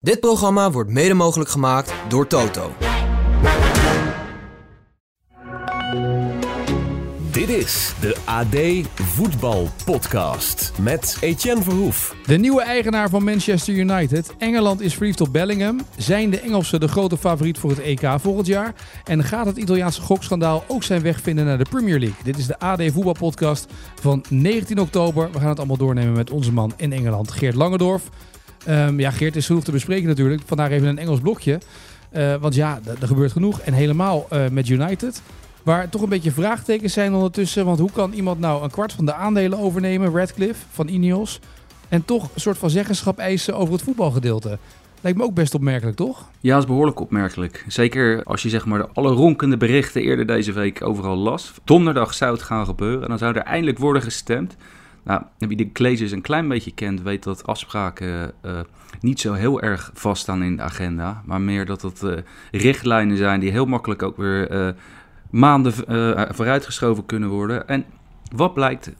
Dit programma wordt mede mogelijk gemaakt door Toto. Dit is de AD Voetbal Podcast met Etienne Verhoef. De nieuwe eigenaar van Manchester United. Engeland is verliefd op Bellingham. Zijn de Engelsen de grote favoriet voor het EK volgend jaar? En gaat het Italiaanse gokschandaal ook zijn weg vinden naar de Premier League? Dit is de AD Voetbal Podcast van 19 oktober. We gaan het allemaal doornemen met onze man in Engeland, Geert Langendorf. Um, ja, Geert is genoeg te bespreken natuurlijk. Vandaag even een Engels blokje. Uh, want ja, er gebeurt genoeg. En helemaal uh, met United. Waar toch een beetje vraagtekens zijn ondertussen. Want hoe kan iemand nou een kwart van de aandelen overnemen, Radcliffe van Ineos, en toch een soort van zeggenschap eisen over het voetbalgedeelte? Lijkt me ook best opmerkelijk, toch? Ja, is behoorlijk opmerkelijk. Zeker als je zeg maar de alle ronkende berichten eerder deze week overal las. Donderdag zou het gaan gebeuren en dan zou er eindelijk worden gestemd. Nou, wie de Glazers een klein beetje kent, weet dat afspraken uh, niet zo heel erg vaststaan in de agenda. Maar meer dat het uh, richtlijnen zijn die heel makkelijk ook weer uh, maanden vooruitgeschoven kunnen worden. En wat blijkt,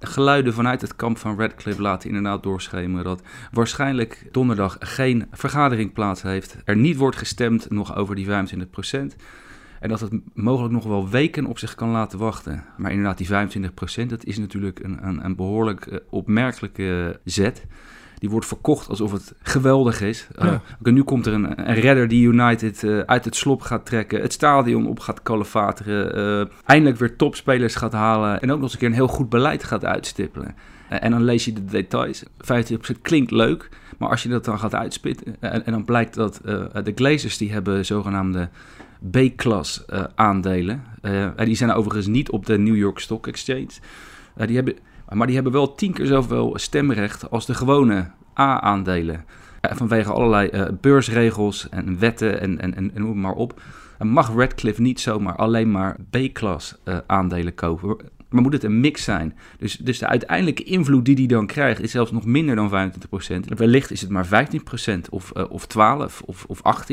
geluiden vanuit het kamp van Radcliffe laten inderdaad doorschemeren dat waarschijnlijk donderdag geen vergadering plaats heeft. Er niet wordt gestemd nog over die 25%. En dat het mogelijk nog wel weken op zich kan laten wachten. Maar inderdaad, die 25%, dat is natuurlijk een, een, een behoorlijk uh, opmerkelijke zet. Die wordt verkocht alsof het geweldig is. Uh, ja. Nu komt er een, een redder die United uh, uit het slop gaat trekken. Het stadion op gaat kalefateren. eindelijk weer topspelers gaat halen. En ook nog eens een keer een heel goed beleid gaat uitstippelen. en dan lees je de details. 25% klinkt leuk. Maar als je dat dan gaat uitspitten. En, en dan blijkt dat de Glazers die hebben zogenaamde B-klas uh, aandelen. Uh, die zijn overigens niet op de New York Stock Exchange. Uh, die hebben, maar die hebben wel tien keer zoveel stemrecht als de gewone A-aandelen. vanwege allerlei beursregels en wetten en, en, en, noem maar op. mag Radcliffe niet zomaar alleen maar B-klas aandelen kopen. Maar moet het een mix zijn? Dus, dus de uiteindelijke invloed die hij dan krijgt is zelfs nog minder dan 25%. Wellicht is het maar 15% of, of 12 of, of 18%.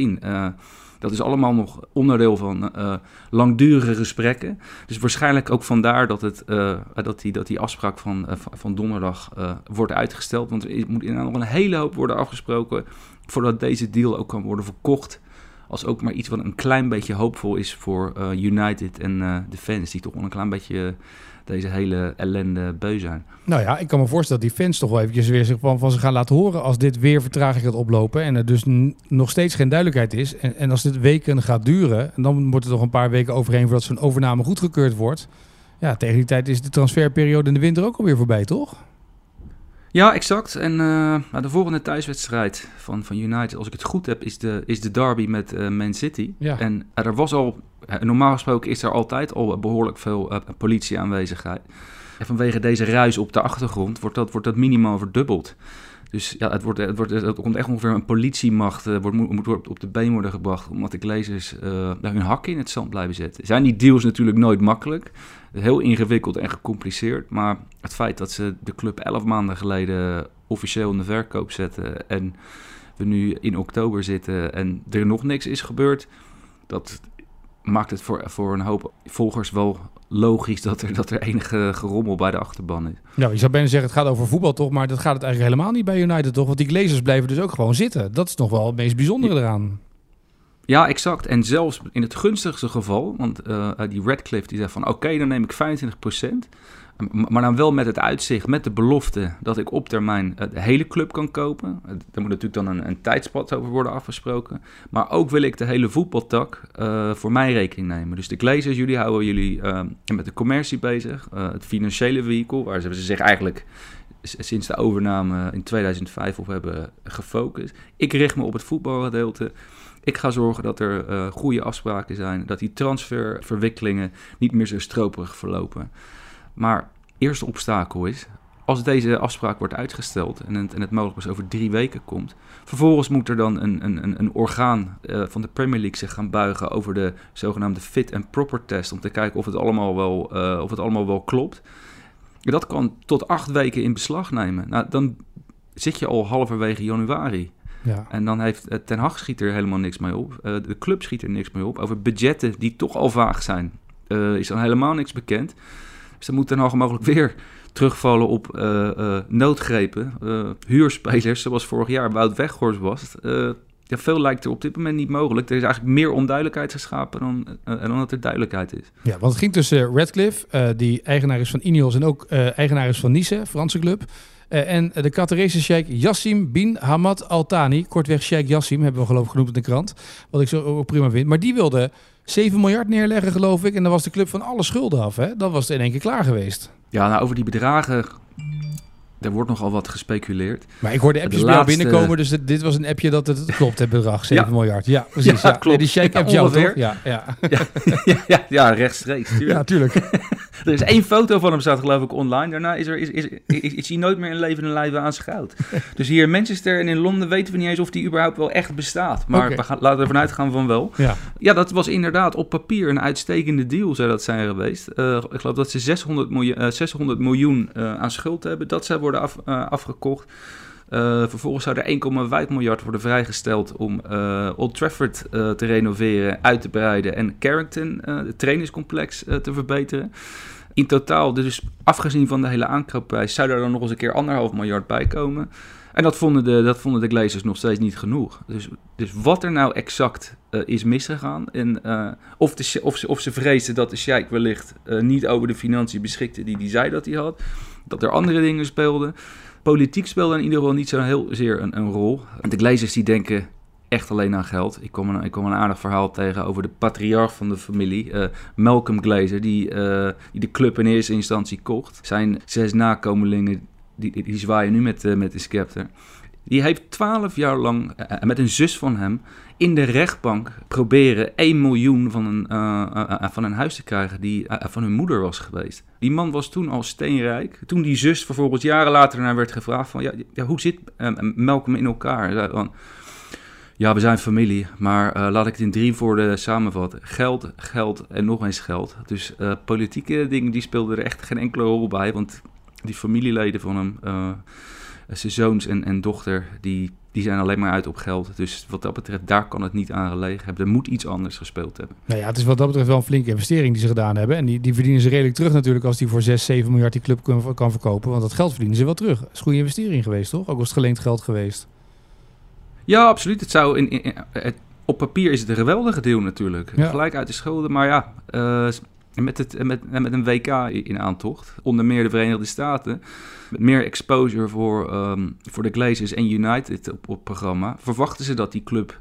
Dat is allemaal nog onderdeel van uh, langdurige gesprekken. Dus waarschijnlijk ook vandaar dat, het, uh, dat, die, dat die afspraak van, uh, van donderdag wordt uitgesteld. Want er moet inderdaad nog een hele hoop worden afgesproken voordat deze deal ook kan worden verkocht. Als ook maar iets wat een klein beetje hoopvol is voor United en de fans, die toch wel een klein beetje deze hele ellende beu zijn. Nou ja, ik kan me voorstellen dat die fans toch wel eventjes weer zich van, van ze gaan laten horen als dit weer vertraging gaat oplopen en er dus nog steeds geen duidelijkheid is. En, en als dit weken gaat duren, en dan wordt er toch een paar weken overheen voordat zo'n overname goedgekeurd wordt. Ja, tegen die tijd is de transferperiode in de winter ook alweer voorbij, toch? Ja, exact. En uh, de volgende thuiswedstrijd van, van United, als ik het goed heb, is de, is de derby met uh, Man City. Ja. En uh, er was al, normaal gesproken is er altijd al behoorlijk veel politieaanwezigheid. En vanwege deze ruis op de achtergrond wordt dat, wordt dat minimaal verdubbeld. Dus ja, het, wordt, het, wordt, het komt echt ongeveer een politiemacht, uh, wordt, moet, moet op de been worden gebracht, omdat de glazers uh, hun hakken in het zand blijven zetten. Zijn die deals natuurlijk nooit makkelijk, heel ingewikkeld en gecompliceerd, maar het feit dat ze de club elf maanden geleden officieel in de verkoop zetten en we nu in oktober zitten en er nog niks is gebeurd, dat maakt het voor, voor een hoop volgers wel logisch dat er, dat er enige gerommel bij de achterban is. Ja, je zou bijna zeggen het gaat over voetbal toch, maar dat gaat het eigenlijk helemaal niet bij United toch? Want die glazers blijven dus ook gewoon zitten. Dat is nog wel het meest bijzondere eraan. Ja, exact. En zelfs in het gunstigste geval, want uh, die Redcliffe die zegt van oké, dan neem ik 25%. Maar dan wel met het uitzicht, met de belofte dat ik op termijn de hele club kan kopen. Daar moet natuurlijk dan een, een tijdspad over worden afgesproken. Maar ook wil ik de hele voetbaltak uh, voor mijn rekening nemen. Dus de Glazers, jullie houden jullie uh, met de commercie bezig. Uh, het financiële vehicle, waar ze zich eigenlijk sinds de overname in 2005 op hebben gefocust. Ik richt me op het voetbalgedeelte. Ik ga zorgen dat er goede afspraken zijn, dat die transferverwikkelingen niet meer zo stroperig verlopen. Maar eerste obstakel is, als deze afspraak wordt uitgesteld en het, en het mogelijk pas over drie weken komt, vervolgens moet er dan een, een, een orgaan uh, van de Premier League zich gaan buigen over de zogenaamde fit and proper test, om te kijken of het allemaal wel, uh, of het allemaal wel klopt. Dat kan tot acht weken in beslag nemen. Nou, dan zit je al halverwege januari. Ja. En dan heeft Ten Hag schiet er helemaal niks mee op. Uh, de club schiet er niks mee op. Over budgetten die toch al vaag zijn, is dan helemaal niks bekend. Dus dan Hag mogelijk weer terugvallen op uh, uh, noodgrepen. huurspelers, zoals vorig jaar Wout Weghorst was. ja, veel lijkt er op dit moment niet mogelijk. Er is eigenlijk meer onduidelijkheid geschapen dan, dan dat er duidelijkheid is. Ja, want het ging tussen Radcliffe, die eigenaar is van Ineos en ook eigenaar is van Nice, Franse club. en de Qatarese sheikh Yassim bin Hamad Al Thani, kortweg Sheikh Yassim, hebben we geloof ik genoemd in de krant. Wat ik zo ook prima vind. Maar die wilde 7 miljard neerleggen, geloof ik. En dan was de club van alle schulden af. Hè? Dan was het in één keer klaar geweest. Ja, nou, over die bedragen er wordt nogal wat gespeculeerd. Maar ik hoorde appjes bij laatste... binnenkomen, dus dit, was een appje dat het, klopt, het bedrag, 7 miljard. Ja, precies. Ja, ja. klopt. die shake app jou toch? Ja, ja. ja, ja, rechtstreeks. Tuurlijk. Ja, tuurlijk. er is één foto van hem staat geloof ik online. Daarna is, er, is, is, is, is hij nooit meer in leven en lijven aanschouwd. dus hier in Manchester en in Londen weten we niet eens of die überhaupt wel echt bestaat. Maar we gaan, laten we ervan uitgaan van wel. Ja. ja, dat was inderdaad op papier een uitstekende deal zou dat zijn geweest. Uh, ik geloof dat ze 600 miljoen, uh, 600 miljoen uh, aan schuld hebben. Dat zou worden af, afgekomen gekocht. Uh, vervolgens zou er 1,5 miljard worden vrijgesteld om uh, Old Trafford te renoveren, uit te breiden en Carrington, het trainingscomplex, te verbeteren. In totaal, dus afgezien van de hele aankoopprijs, zou er dan nog eens een keer anderhalf miljard bij komen. En dat vonden de, dat vonden de Glazers nog steeds niet genoeg. Dus, dus wat er nou exact is misgegaan. En of, de, of, ze, of ze vreesden dat de Sheikh wellicht niet over de financiën beschikte die hij zei dat hij had. Dat er andere dingen speelden. Politiek speelde in ieder geval niet zo heel zeer een, een rol. De Glazers die denken echt alleen aan geld. Ik kom een, ik kom een aardig verhaal tegen over de patriarch van de familie, uh, Malcolm Glazer, die, uh, die de club in eerste instantie kocht. Zijn zes nakomelingen, die, die, zwaaien nu met, uh, met de scepter. Die heeft twaalf jaar lang met een zus van hem in de rechtbank proberen 1 miljoen van een, uh, van een huis te krijgen die van hun moeder was geweest. Die man was toen al steenrijk. Toen die zus vervolgens jaren later naar werd gevraagd van... Ja, hoe zit Malcolm in elkaar? Ja, we zijn familie, maar laat ik het in drie woorden samenvatten. Geld, geld en nog eens geld. Dus politieke dingen die speelden er echt geen enkele rol bij. Want die familieleden van hem, zijn zoons en, en dochter, die die zijn alleen maar uit op geld. Dus wat dat betreft, daar kan het niet aan gelegen hebben. Er moet iets anders gespeeld hebben. Nou ja, het is wat dat betreft wel een flinke investering die ze gedaan hebben. En die, die verdienen ze redelijk terug natuurlijk als die voor 6, 7 miljard die club kan, kan verkopen. Want dat geld verdienen ze wel terug. Het is een goede investering geweest, toch? Ook was het geleend geld geweest. Ja, absoluut. Het zou in, op papier is het een geweldige deel natuurlijk. Gelijk uit de schulden. Maar ja, uh, met, het, met, met een WK in aantocht. Onder meer de Verenigde Staten met meer exposure voor, um, voor de Glazers en United op het programma, verwachten ze dat die club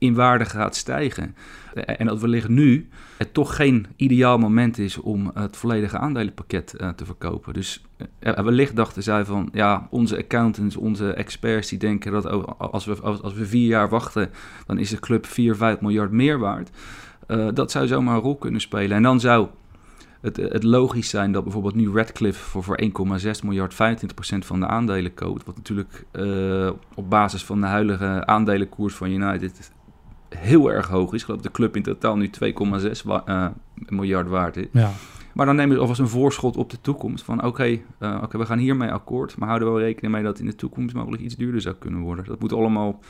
in waarde gaat stijgen. En dat wellicht nu het toch geen ideaal moment is om het volledige aandelenpakket uh, te verkopen. Dus uh, wellicht dachten zij van, ja, onze accountants, onze experts, die denken dat als we, als we vier jaar wachten, dan is de club 4, 5 miljard meer waard. Uh, dat zou zomaar een rol kunnen spelen. En dan zou het, het logisch zijn dat bijvoorbeeld nu Radcliffe voor, voor 1,6 miljard 25% van de aandelen koopt. Wat natuurlijk uh, op basis van de huidige aandelenkoers van United heel erg hoog is. Ik geloof dat de club in totaal nu 2,6 uh, miljard waard is. Ja. Maar dan nemen we alvast een voorschot op de toekomst. Van oké, uh, we gaan hiermee akkoord. Maar houden we wel rekening mee dat in de toekomst mogelijk iets duurder zou kunnen worden. Dat moet allemaal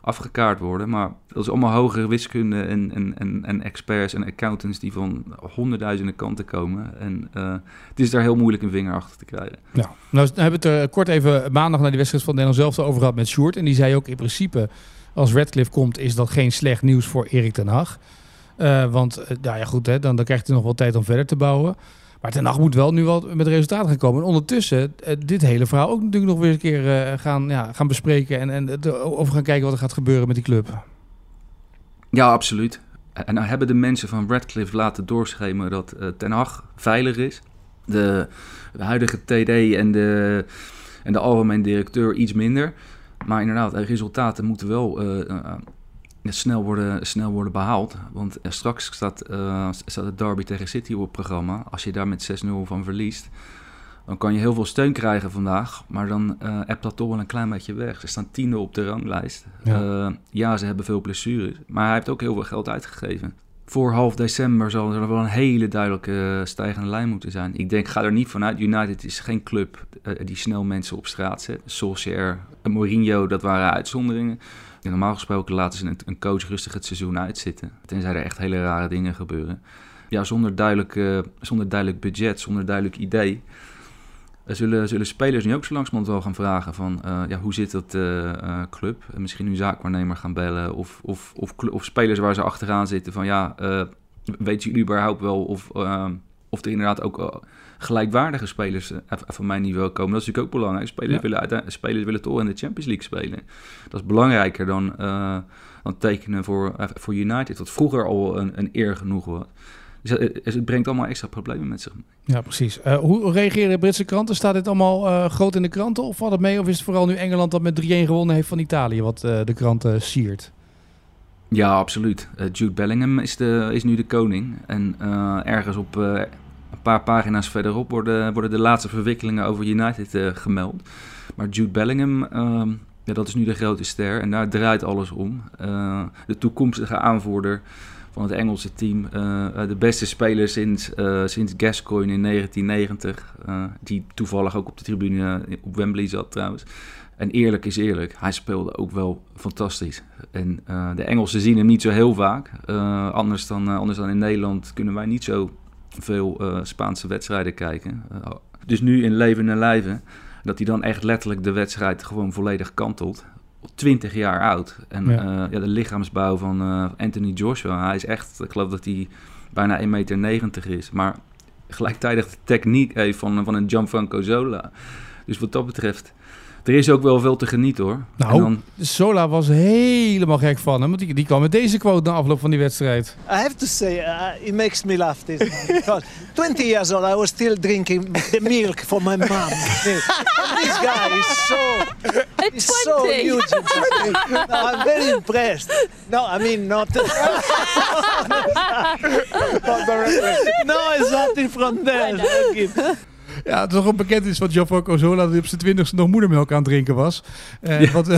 afgekaart worden. Maar dat is allemaal hogere wiskunde en, en, en, en experts en accountants die van honderdduizenden kanten komen. En uh, het is daar heel moeilijk een vinger achter te krijgen. Nou hebben we het er kort even maandag naar die wedstrijd van Nederland zelf over gehad met Sjoerd. En die zei ook in principe, als Redcliffe komt, is dat geen slecht nieuws voor Erik ten Hag. Uh, want uh, ja, goed, hè, dan, dan krijgt hij nog wel tijd om verder te bouwen. Maar Ten Hag moet wel nu wel met resultaten gaan komen. En ondertussen uh, dit hele verhaal ook natuurlijk nog weer een keer gaan, ja, gaan bespreken. En, en over gaan kijken wat er gaat gebeuren met die club. Ja, absoluut. En nou hebben de mensen van Radcliffe laten doorschemeren dat Ten Hag veilig is. De, de, huidige TD en de, en de algemeen directeur iets minder. Maar inderdaad, de resultaten moeten wel snel worden, snel worden behaald. Want straks staat, uh, staat het derby tegen City op het programma. Als je daar met 6-0 van verliest, dan kan je heel veel steun krijgen vandaag. Maar dan uh, hebt dat toch wel een klein beetje weg. Ze staan tiende op de ranglijst. Ja. Uh, ja, ze hebben veel blessures. Maar hij heeft ook heel veel geld uitgegeven. Voor half december zal er wel een hele duidelijke stijgende lijn moeten zijn. Ik denk, ga er niet vanuit. United is geen club die snel mensen op straat zet. Solskjaer, Mourinho, dat waren uitzonderingen normaal gesproken laten ze een, coach rustig het seizoen uitzitten. Tenzij er echt hele rare dingen gebeuren. Ja, zonder duidelijk, zonder duidelijk budget, zonder duidelijk idee. zullen, zullen spelers nu ook zo langzamerhand wel gaan vragen van uh, ja, hoe zit dat club? En misschien nu zaakwaarnemer gaan bellen of, of, of, of, spelers waar ze achteraan zitten van ja, weten jullie überhaupt wel of, of er inderdaad ook gelijkwaardige spelers van mijn niveau komen? Dat is natuurlijk ook belangrijk. Spelers, willen, spelers willen toch in de Champions League spelen. Dat is belangrijker dan, dan tekenen voor, voor United, wat vroeger al een, een eer genoeg was. Dus het brengt allemaal extra problemen met zich mee. Ja, precies. Uh, hoe reageren de Britse kranten? Staat dit allemaal groot in de kranten of valt het mee? Of is het vooral nu Engeland dat met 3-1 gewonnen heeft van Italië wat de kranten siert? Ja, absoluut. Jude Bellingham is, de, is nu de koning. En ergens op een paar pagina's verderop worden, worden de laatste verwikkelingen over United gemeld. Maar Jude Bellingham, ehm, ja, dat is nu de grote ster. En daar draait alles om. de toekomstige aanvoerder van het Engelse team. De beste speler sinds, sinds Gascoigne in 1990. Uh, die toevallig ook op de tribune op Wembley zat trouwens. En eerlijk is eerlijk, hij speelde ook wel fantastisch. En de Engelsen zien hem niet zo heel vaak. anders, dan, anders dan in Nederland kunnen wij niet zo veel Spaanse wedstrijden kijken. dus nu in leven en lijven dat hij dan echt letterlijk de wedstrijd gewoon volledig kantelt. 20 jaar oud. En ja. Ja de lichaamsbouw van Anthony Joshua, hij is echt, ik geloof dat hij bijna 1,90 meter is. Maar gelijktijdig de techniek heeft van, van een Gianfranco Zola. Dus wat dat betreft er is ook wel veel te genieten hoor. Nou, dan... Sola was helemaal gek van hem. Want die, die kwam met deze quote na afloop van die wedstrijd. I have to say, uh, it makes me laugh this Because 20 years old, I was still drinking the milk for my mom. this guy is so, he's so huge. No, I'm very impressed. No, I mean not... not directly. No, it's not in front there. Ja, het is toch bekend is van Gianfranco Zola hij op zijn twintigste nog moedermelk aan het drinken was. Uh, ja. wat,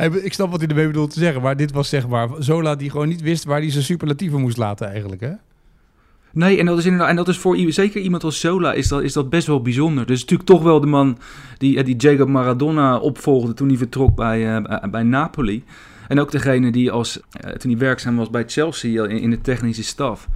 uh, ik snap wat hij ermee bedoelt te zeggen, maar dit was zeg maar Zola die gewoon niet wist waar hij zijn superlatieven moest laten eigenlijk, hè? Nee, en dat is inderdaad, en dat is voor zeker iemand als Zola is dat, is dat best wel bijzonder. Dus natuurlijk toch wel de man die, eh, die Jacob Maradona opvolgde toen hij vertrok bij, uh, bij Napoli. En ook degene die als, uh, toen hij werkzaam was bij Chelsea in, in de technische staf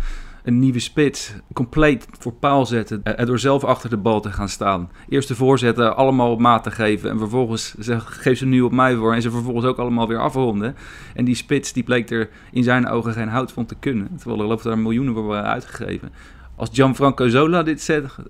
een nieuwe spits compleet voor paal zetten. En door zelf achter de bal te gaan staan. Eerst de voorzetten allemaal op maat te geven. En vervolgens geef ze nu op mij voor. En ze vervolgens ook allemaal weer afronden. En die spits die bleek er in zijn ogen geen hout van te kunnen. Terwijl er geloof daar miljoenen voor uitgegeven. Als Gianfranco Zola dit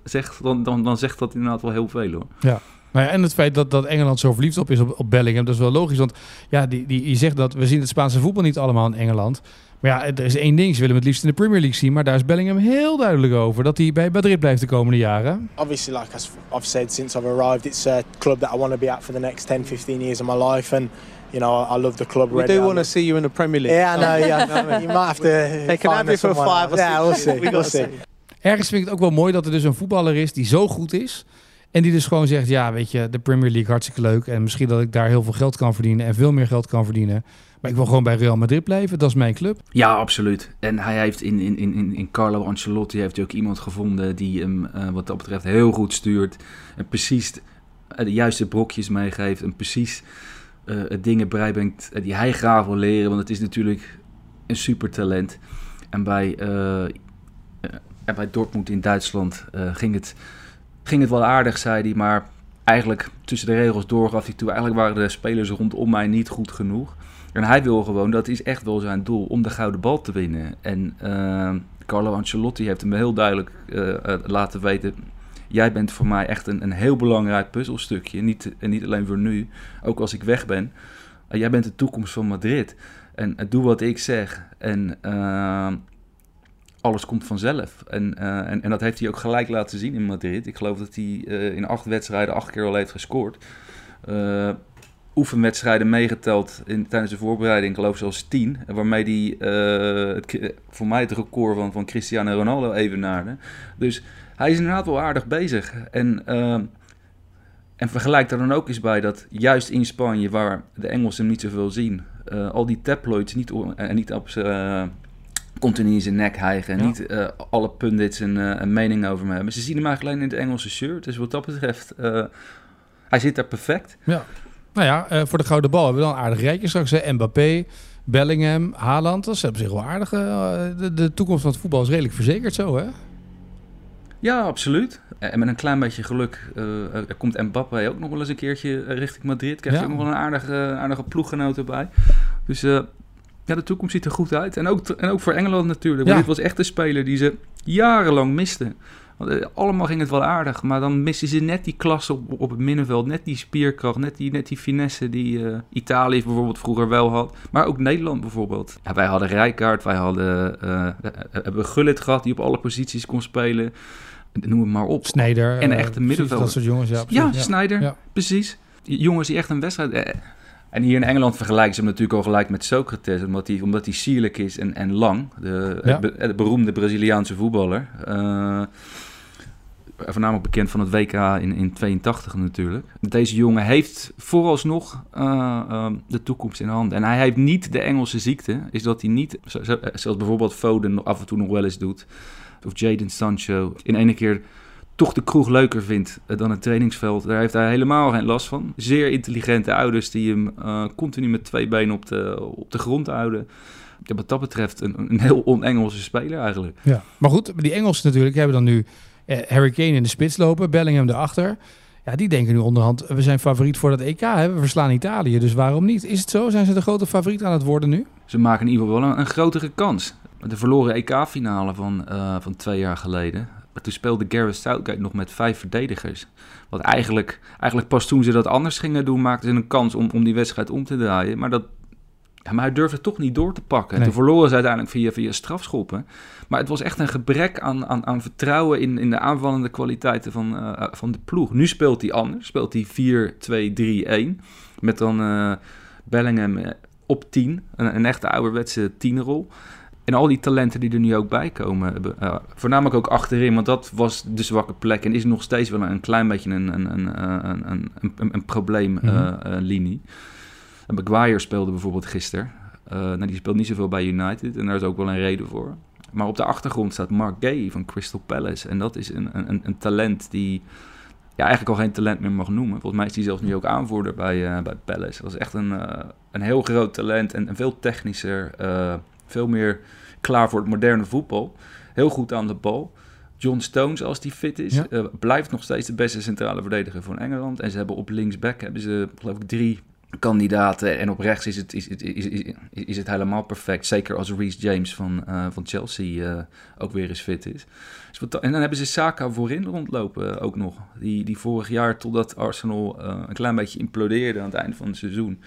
zegt, dan, dan, dan zegt dat inderdaad wel heel veel hoor. Ja. Nou ja, en het feit dat, dat Engeland zo verliefd op is op, op Bellingham, dat is wel logisch. Want ja, die, die, je zegt dat we zien het Spaanse voetbal niet allemaal in Engeland. Maar ja, er is één ding. Ze willen hem het liefst in de Premier League zien. Maar daar is Bellingham heel duidelijk over. Dat hij bij Madrid blijft de komende jaren. Obviously, like I've said since I've arrived, it's a club that I want to be at for the next 10, 15 years of my life. And you know, I love the club. We do want to see you in the Premier League. Yeah, I know. Yeah, you might have to. They can have you for five or yeah, six. We'll see. we'll see. Ergens vind ik het ook wel mooi dat er dus een voetballer is die zo goed is. En die dus gewoon zegt, ja, weet je, de Premier League hartstikke leuk. En misschien dat ik daar heel veel geld kan verdienen en veel meer geld kan verdienen. Maar ik wil gewoon bij Real Madrid blijven. Dat is mijn club. Ja, absoluut. En hij heeft in, in, in, in Carlo Ancelotti heeft hij ook iemand gevonden die hem uh, wat dat betreft heel goed stuurt. En precies de, de juiste brokjes meegeeft. En precies uh, dingen bijbrengt die hij graag wil leren. Want het is natuurlijk een super talent. En bij, uh, bij Dortmund in Duitsland ging, het, ging het wel aardig, zei hij. Maar eigenlijk tussen de regels door gaf hij toe. Eigenlijk waren de spelers rondom mij niet goed genoeg. En hij wil gewoon, dat is echt wel zijn doel, om de gouden bal te winnen. En uh, Carlo Ancelotti heeft hem heel duidelijk uh, laten weten... jij bent voor mij echt een, een heel belangrijk puzzelstukje. Niet, en niet alleen voor nu, ook als ik weg ben. Jij bent de toekomst van Madrid. En doe wat ik zeg. En alles komt vanzelf. En, en, en, dat heeft hij ook gelijk laten zien in Madrid. Ik geloof dat hij in acht wedstrijden acht keer al heeft gescoord oefenwedstrijden meegeteld in, tijdens de voorbereiding, ik geloof zelfs tien. Waarmee hij voor mij het record van, van Cristiano Ronaldo evenaarde. Dus hij is inderdaad wel aardig bezig. En, en vergelijk daar dan ook eens bij dat juist in Spanje, waar de Engelsen niet zoveel zien, al die tabloids niet, en niet op continu in zijn nek hijgen. En niet alle pundits een, een mening over me hebben. Ze zien hem eigenlijk alleen in het Engelse shirt. Dus wat dat betreft, hij zit daar perfect. Ja. Nou ja, uh, voor de gouden bal hebben we dan een aardig rijtje straks. Hè? Mbappé, Bellingham, Haaland. Dat is op zich wel aardig. Uh, de, de, toekomst van het voetbal is redelijk verzekerd zo, hè? Ja, absoluut. En met een klein beetje geluk uh, er komt Mbappé ook nog wel eens een keertje richting Madrid. Krijg je ook nog wel een aardige, aardige ploeggenoot erbij. Dus uh, ja, de toekomst ziet er goed uit. En ook, en ook voor Engeland natuurlijk. Want dit was echt een speler die ze jarenlang misten. Want, allemaal ging het wel aardig, maar dan missen ze net die klasse op, op het middenveld. Net die spierkracht, net die, net die finesse die uh, Italië bijvoorbeeld vroeger wel had. Maar ook Nederland bijvoorbeeld. Ja, wij hadden Rijkaard, wij hadden, uh, hebben Gullit gehad die op alle posities kon spelen noem het maar op. Snijder. En een echte middenveld. Dat soort jongens, ja. Precies, ja, ja, Snijder, ja. precies. Jongens die echt een wedstrijd... Eh, en hier in Engeland vergelijken ze hem natuurlijk al gelijk met Socrates, omdat hij, omdat hij sierlijk is en, en lang. De, ja. de beroemde Braziliaanse voetballer. Uh, voornamelijk bekend van het WK in, in 82 natuurlijk. Deze jongen heeft vooralsnog uh, uh, de toekomst in handen. En hij heeft niet de Engelse ziekte, is dat hij niet, zoals bijvoorbeeld Foden af en toe nog wel eens doet, of Jadon Sancho in ene keer toch de kroeg leuker vindt dan het trainingsveld. Daar heeft hij helemaal geen last van. Zeer intelligente ouders die hem uh, continu met twee benen op de, op de grond houden. Ja, wat dat betreft een, een heel on-Engelse speler eigenlijk. Ja, maar goed, die Engelsen natuurlijk hebben dan nu eh, Harry Kane in de spits lopen, Bellingham erachter. Ja, die denken nu onderhand, we zijn favoriet voor dat EK, hè? we verslaan Italië, dus waarom niet? Is het zo? Zijn ze de grote favoriet aan het worden nu? Ze maken in ieder geval wel een, een grotere kans. De verloren EK-finale van, uh, van twee jaar geleden. Toen speelde Gareth Southgate nog met vijf verdedigers. Wat eigenlijk, eigenlijk pas toen ze dat anders gingen doen, maakten ze een kans om, om die wedstrijd om te draaien. Maar, dat, ja, maar hij durfde toch niet door te pakken. Nee. Toen verloren ze uiteindelijk via, via strafschoppen. Maar het was echt een gebrek aan, aan, aan vertrouwen in, in de aanvallende kwaliteiten van, uh, van de ploeg. Nu speelt hij anders. Speelt hij 4-2-3-1. Met dan uh, Bellingham op 10. Een, een echte ouderwetse tienerrol. En al die talenten die er nu ook bij komen, uh, voornamelijk ook achterin, want dat was de zwakke plek en is nog steeds wel een klein beetje een, een, een, een, een, een probleemlinie. Mm -hmm. Maguire speelde bijvoorbeeld gisteren. Nou, die speelt niet zoveel bij United en daar is ook wel een reden voor. Maar op de achtergrond staat Mark Gay van Crystal Palace. En dat is een, een, een talent die ja, eigenlijk al geen talent meer mag noemen. Volgens mij is hij zelfs nu ook aanvoerder bij, uh, bij Palace. Dat is echt een, uh, een heel groot talent en, en veel technischer veel meer klaar voor het moderne voetbal. Heel goed aan de bal. John Stones, als die fit is, ja. uh, blijft nog steeds de beste centrale verdediger van Engeland. En ze hebben op linksback hebben ze, geloof ik, drie kandidaten. En op rechts is het, is, is, is, is het helemaal perfect. Zeker als Reece James van, uh, van Chelsea uh, ook weer eens fit is. Dus en dan hebben ze Saka voorin rondlopen ook nog. Die, die vorig jaar, totdat Arsenal een klein beetje implodeerde aan het einde van het seizoen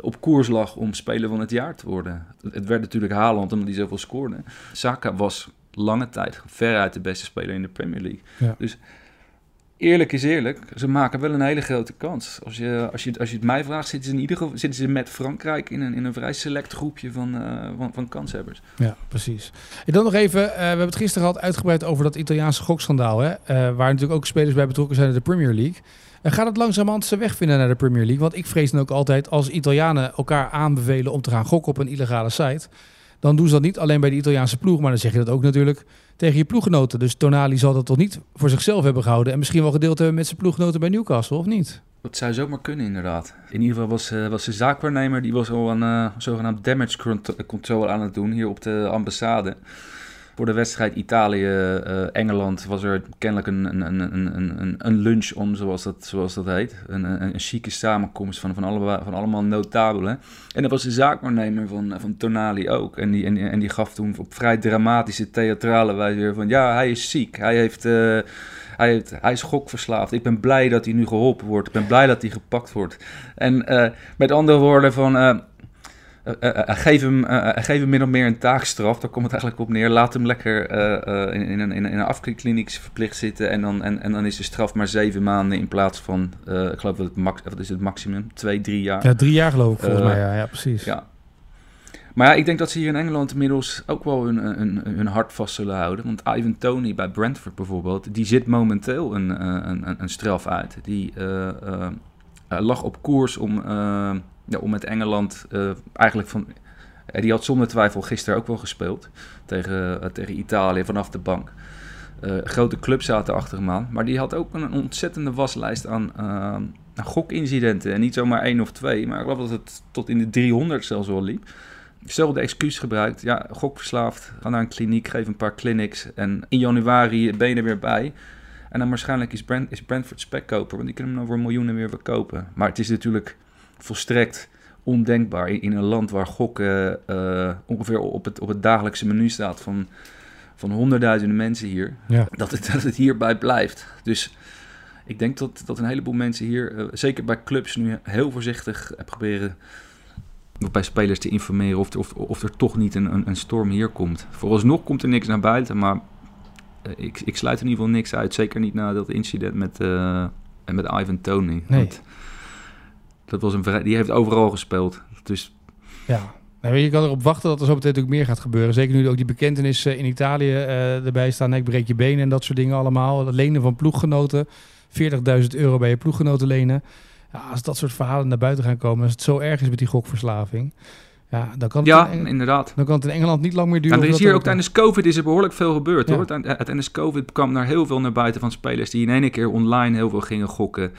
op koers lag om speler van het jaar te worden. Het werd natuurlijk Haaland omdat hij zoveel scoorde. Saka was lange tijd veruit de beste speler in de Premier League. Ja. Dus eerlijk is eerlijk, ze maken wel een hele grote kans. Als je, als je, als je het mij vraagt, zitten ze in ieder geval zitten ze met Frankrijk in een, in een vrij select groepje van, uh, van, van kanshebbers. Ja, precies. En dan nog even, uh, we hebben het gisteren gehad uitgebreid over dat Italiaanse gokschandaal. Hè? Uh, waar natuurlijk ook spelers bij betrokken zijn in de Premier League. Gaat het langzamerhand zijn weg vinden naar de Premier League? Want ik vrees dan ook altijd als Italianen elkaar aanbevelen om te gaan gokken op een illegale site. Dan doen ze dat niet alleen bij de Italiaanse ploeg, maar dan zeg je dat ook natuurlijk tegen je ploeggenoten. Dus Tonali zal dat toch niet voor zichzelf hebben gehouden. En misschien wel gedeeld hebben met zijn ploeggenoten bij Newcastle, of niet? Dat zou zomaar kunnen, inderdaad. In ieder geval was, uh, was de zaakwaarnemer, die was al een uh, zogenaamd damage control aan het doen hier op de ambassade. Voor de wedstrijd Italië-Engeland was er kennelijk een, een, een, een, een lunch om, zoals dat, zoals dat heet. Een, een, een chique samenkomst van, van, alle, van allemaal notabelen. En dat was de zaakwaarnemer van, van Tonali ook. En die, en, die gaf toen op vrij dramatische, theatrale wijze weer van... Ja, hij is ziek. Hij heeft... Uh, hij, heeft, hij is gokverslaafd. Ik ben blij dat hij nu geholpen wordt. Ik ben blij dat hij gepakt wordt. En uh, met andere woorden van... geef, hem, geef hem min of meer een taakstraf. Daar komt het eigenlijk op neer. Laat hem lekker in, in, een, in een afkikkliniek verplicht zitten. En dan, en, en dan is de straf maar zeven maanden in plaats van, ik geloof dat het, max, wat is het maximum? Twee, drie jaar. Ja, drie jaar geloof ik volgens mij. Ja, ja precies. Ja. Maar ja, ik denk dat ze hier in Engeland inmiddels ook wel hun, hun, hun hart vast zullen houden. Want Ivan Tony bij Brentford bijvoorbeeld, die zit momenteel een, een, een straf uit. Die lag op koers om ja, om met Engeland uh, eigenlijk van. Uh, die had zonder twijfel gisteren ook wel gespeeld tegen, uh, tegen Italië vanaf de bank. grote clubs zaten achter hem aan. Maar die had ook een ontzettende waslijst aan, gokincidenten. En niet zomaar één of twee, maar ik geloof dat het tot in de 300 zelfs wel liep. Hetzelfde excuus gebruikt. Ja, gokverslaafd. Ga naar een kliniek, geef een paar clinics. En in januari ben je er weer bij. En dan waarschijnlijk is, Brent, is Brentford spekkoper, want die kunnen hem dan voor miljoenen weer verkopen. Maar het is natuurlijk volstrekt ondenkbaar in, in een land waar gokken uh, ongeveer op het, op het dagelijkse menu staat van, van honderdduizenden mensen hier, Ja. dat, het, dat het hierbij blijft. Dus ik denk dat, dat een heleboel mensen hier, eh, zeker bij clubs, nu heel voorzichtig eh, proberen bij spelers te informeren of, er- of, of er toch niet een, een, een storm hier komt. Vooralsnog komt er niks naar buiten, maar eh, ik, ik sluit in ieder geval niks uit. Zeker niet na dat incident met, eh, met Ivan Tony. Nee. Want dat was een die heeft overal gespeeld. Dus Ja. Nou, je, kan erop wachten dat er zo meteen natuurlijk meer gaat gebeuren. Zeker nu ook die bekentenis eh, in Italië eh, erbij staan. Ik breek je benen en dat soort dingen allemaal. Het lenen van ploeggenoten. 40.000 euro bij je ploeggenoten lenen. Ja, als dat soort verhalen naar buiten gaan komen. Als het zo erg is met die gokverslaving. Ja, dan kan het, ja, in, inderdaad. dan kan het in Engeland niet lang meer duren. Nou, er is hier ook tijdens COVID is er behoorlijk veel gebeurd Ja. hoor. Tij- Tijdens COVID kwam er heel veel naar buiten van spelers die in één keer online heel veel gingen gokken.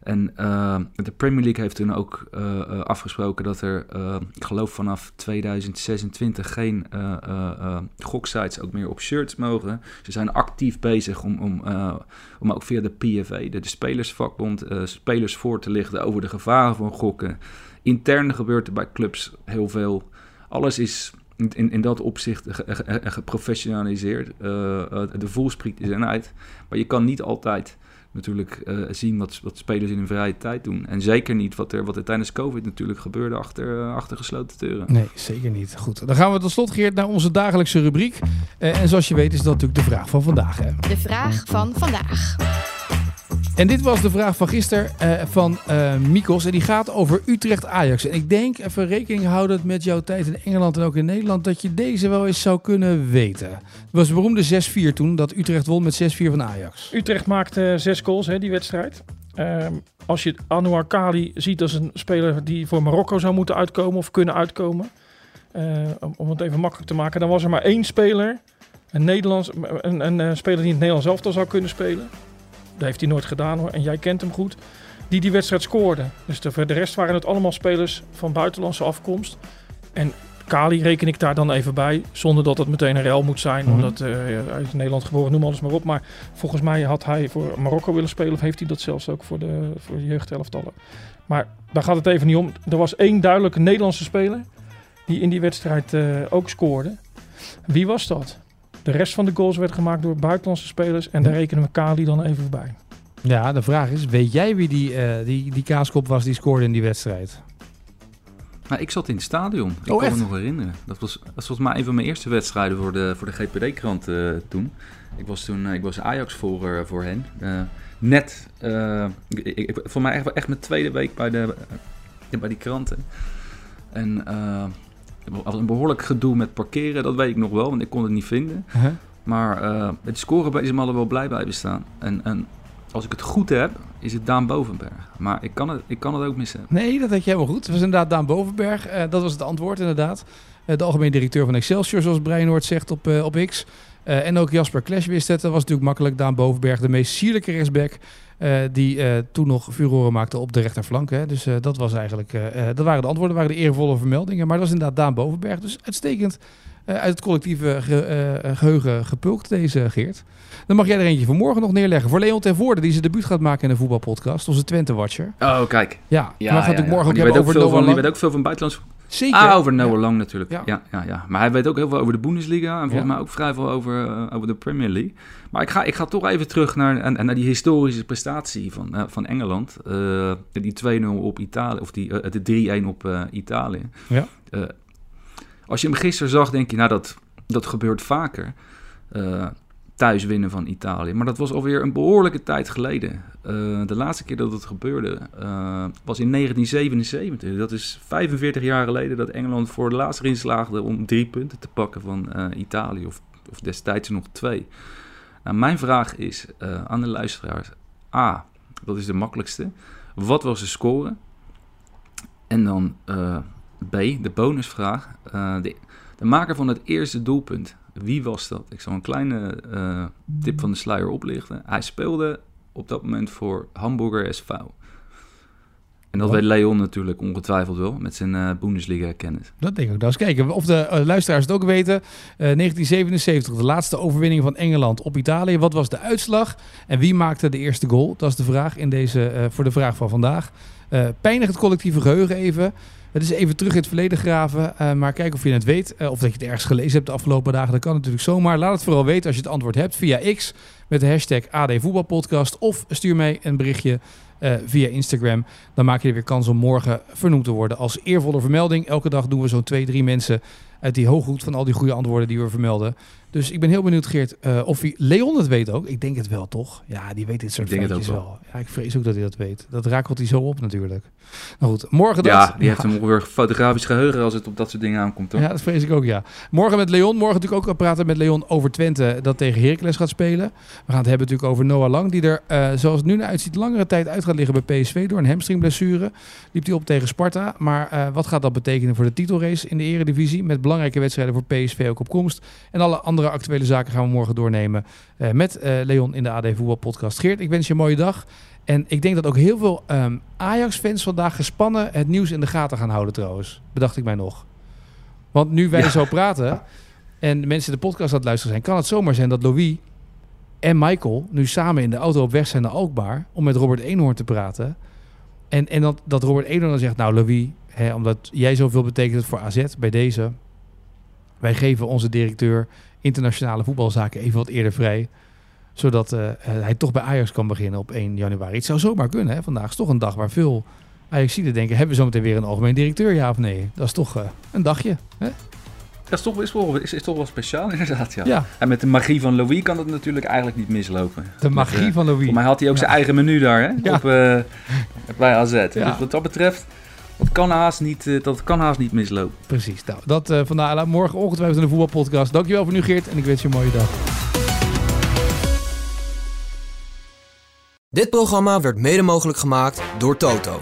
En eh, de Premier League heeft toen ook eh, eh, afgesproken dat er, ik geloof vanaf 2026, geen goksites ook meer op shirts mogen. Ze zijn actief bezig om, om, om ook via de PFA, de, Spelersvakbond, spelers voor te lichten over de gevaren van gokken. Intern gebeurt er bij clubs heel veel. Alles is in, in, dat opzicht ge- ge- ge- geprofessionaliseerd. Eh, de voelspriet is eruit. Maar je kan niet altijd natuurlijk eh, zien wat, wat spelers in hun vrije tijd doen. En zeker niet wat er, wat er tijdens COVID natuurlijk gebeurde achter, eh, achter gesloten deuren. Nee, zeker niet. Goed, dan gaan we tot slot, Geert, naar onze dagelijkse rubriek. Eh, en zoals je weet is dat natuurlijk de vraag van vandaag. Hè? De vraag van vandaag. En dit was de vraag van gisteren eh, van eh Mikos. En die gaat over Utrecht-Ajax. En ik denk, even rekening houdend met jouw tijd in Engeland en ook in Nederland, dat je deze wel eens zou kunnen weten. Het was de beroemde 6-4 toen, dat Utrecht won met 6-4 van Ajax. Utrecht maakte zes goals, hè, die wedstrijd. Ehm, als je Anouar Kali ziet als een speler die voor Marokko zou moeten uitkomen of kunnen uitkomen, eh, om, het even makkelijk te maken, dan was er maar één speler, een, Nederlands, een, een, eh, speler die in het Nederlands elftal zou kunnen spelen. Dat heeft hij nooit gedaan hoor, en jij kent hem goed. Die die wedstrijd scoorde. Dus de, de rest waren het allemaal spelers van buitenlandse afkomst. En Kali reken ik daar dan even bij, zonder dat het meteen een rel moet zijn. Mhm. Omdat eh, hij is in Nederland geboren, noem alles maar op. Maar volgens mij had hij voor Marokko willen spelen, of heeft hij dat zelfs ook voor de, voor de jeugdhelftallen. Maar daar gaat het even niet om. Er was één duidelijke Nederlandse speler die in die wedstrijd eh, ook scoorde. Wie was dat? De rest van de goals werd gemaakt door buitenlandse spelers. En daar rekenen we Kali dan even bij. Ja, de vraag is, weet jij wie die, eh, die, die kaaskop was die scoorde in die wedstrijd? Maar ik zat in het stadion. Ik Oh, kan echt? me nog herinneren. Dat was, dat was volgens mij een van mijn eerste wedstrijden voor de, voor de GPD-krant eh, toen. Ik was toen eh, ik was Ajax-volger voor hen. Eh, net, eh, ik, ik, voor mij echt, echt mijn tweede week bij, de, bij die kranten. En een behoorlijk gedoe met parkeren, dat weet ik nog wel, want ik kon het niet vinden. Uh-huh. Maar eh het scoren is me wel blij bij bestaan. En, en als ik het goed heb, is het Daan Bovenberg. Maar ik kan het, ik kan het ook missen. Nee, dat had je helemaal goed. Het was inderdaad Daan Bovenberg. Eh, dat was het antwoord inderdaad. Eh, de algemeen directeur van Excelsior, zoals Brian Noord zegt op, op X. En ook Jasper Clash wist het. Dat was natuurlijk makkelijk. Daan Bovenberg, de meest sierlijke rechtsback. Eh, die eh, toen nog furoren maakte op de rechterflank. Hè. Dus eh, dat was eigenlijk. dat waren de antwoorden, waren de eervolle vermeldingen. Maar dat was inderdaad Daan Bovenberg. Dus uitstekend uit het collectieve ge- eh, geheugen gepulkt, deze Geert. Dan mag jij er eentje voor morgen nog neerleggen. Voor Leon ten Voorde, die zijn debuut gaat maken in de voetbalpodcast. Onze Twente-watcher. Oh, kijk. Ja, Ja, maar gaat natuurlijk morgen ook hebben ook over veel Noah van, die Lang. weet ook veel van buitenlands Zeker. Ah, over Noah. Lang natuurlijk. Ja. Ja. Ja, Maar hij weet ook heel veel over de Bundesliga. En volgens mij ook vrij veel over, eh, over de Premier League. Maar ik ga, ik ga toch even terug naar, en, naar die historische prestatie van, eh, van Engeland. Eh, die 2-0 op Italië, of die, de 3-1 op Italië. Ja. Als je hem gisteren zag, denk je, nou dat, dat gebeurt vaker. Thuis winnen van Italië. Maar dat was alweer een behoorlijke tijd geleden. Eh, de laatste keer dat het gebeurde eh, was in 1977. Dat is 45 jaar geleden dat Engeland voor de laatste erin slaagde om drie punten te pakken van eh, Italië. Of, of destijds nog twee. Nou, mijn vraag is aan de luisteraars. A, dat is de makkelijkste. Wat was de score? En dan B, de bonusvraag. De, de maker van het eerste doelpunt. Wie was dat? Ik zal een kleine eh, tip van de sluier oplichten. Hij speelde op dat moment voor Hamburger SV. En dat Wat? weet Leon natuurlijk ongetwijfeld wel, met zijn eh, Bundesliga-kennis. Dat denk ik ook. Nou, eens kijken of de eh, luisteraars het ook weten. Eh, 1977, de laatste overwinning van Engeland op Italië. Wat was de uitslag? En wie maakte de eerste goal? Dat is de vraag in deze, voor de vraag van vandaag. Pijnig het collectieve geheugen even. Het is even terug in het verleden graven. eh, maar kijk of je het weet. eh, of dat je het ergens gelezen hebt de afgelopen dagen. Dat kan natuurlijk zomaar. Laat het vooral weten als je het antwoord hebt via X. Met de hashtag AD Voetbalpodcast. Of stuur mij een berichtje eh, via Instagram. Dan maak je er weer kans om morgen vernoemd te worden als eervolle vermelding. Elke dag doen we zo'n twee, drie mensen uit die hooghoed van al die goede antwoorden die we vermelden. Dus ik ben heel benieuwd, Geert, eh, of hij, Leon het weet ook. Ik denk het wel, toch? Ja, die weet dit soort feitjes ook wel. Ja, ik vrees ook dat hij dat weet. Dat rakelt hij zo op natuurlijk. Nou goed, morgen dat. Ja, die heeft een ongeveer fotografisch geheugen als het op dat soort dingen aankomt. Toch? Ja, dat vrees ik ook, ja. Morgen met Leon. Morgen natuurlijk ook praten met Leon over Twente dat tegen Heracles gaat spelen. We gaan het hebben natuurlijk over Noah Lang, die er, eh, zoals het nu naar uitziet, langere tijd uit gaat liggen bij PSV door een hamstringblessure. Liep hij op tegen Sparta. Maar eh, wat gaat dat betekenen voor de titelrace in de eredivisie? Met belangrijke wedstrijden voor PSV ook op komst. En alle andere actuele zaken gaan we morgen doornemen eh, met eh, Leon in de AD Voetbal Podcast. Geert, ik wens je een mooie dag. En ik denk dat ook heel veel ehm, Ajax-fans vandaag gespannen het nieuws in de gaten gaan houden trouwens. Bedacht ik mij nog. Want nu wij Ja. zo praten en de mensen de podcast aan het luisteren zijn, kan het zomaar zijn dat Louis en Michael nu samen in de auto op weg zijn naar Alkmaar om met Robert Eenhoorn te praten. En, en dat, dat Robert Eenhoorn dan zegt, nou Louis, hè, omdat jij zoveel betekent voor AZ bij deze, wij geven onze directeur internationale voetbalzaken even wat eerder vrij zodat eh, eh, hij toch bij Ajax kan beginnen op 1 januari. Het zou zomaar kunnen. Hè? Vandaag is toch een dag waar veel Ajaxiden denken... hebben we zometeen weer een algemeen directeur, ja of nee? Dat is toch eh, een dagje. Hè? Dat is toch, is, wel, is, is toch wel speciaal inderdaad, ja. Ja, En met de magie van Louis kan dat natuurlijk eigenlijk niet mislopen. de magie van Louis. Mij had hij ook zijn eigen menu daar, hè? Ja. Op, bij AZ. Dus wat dat betreft, dat kan haast niet, eh, dat kan haast niet mislopen. Precies. Nou, dat eh vandaar. Morgen ongetwijfeld in de voetbalpodcast. Dankjewel voor nu, Geert. En ik wens je een mooie dag. Dit programma werd mede mogelijk gemaakt door Toto.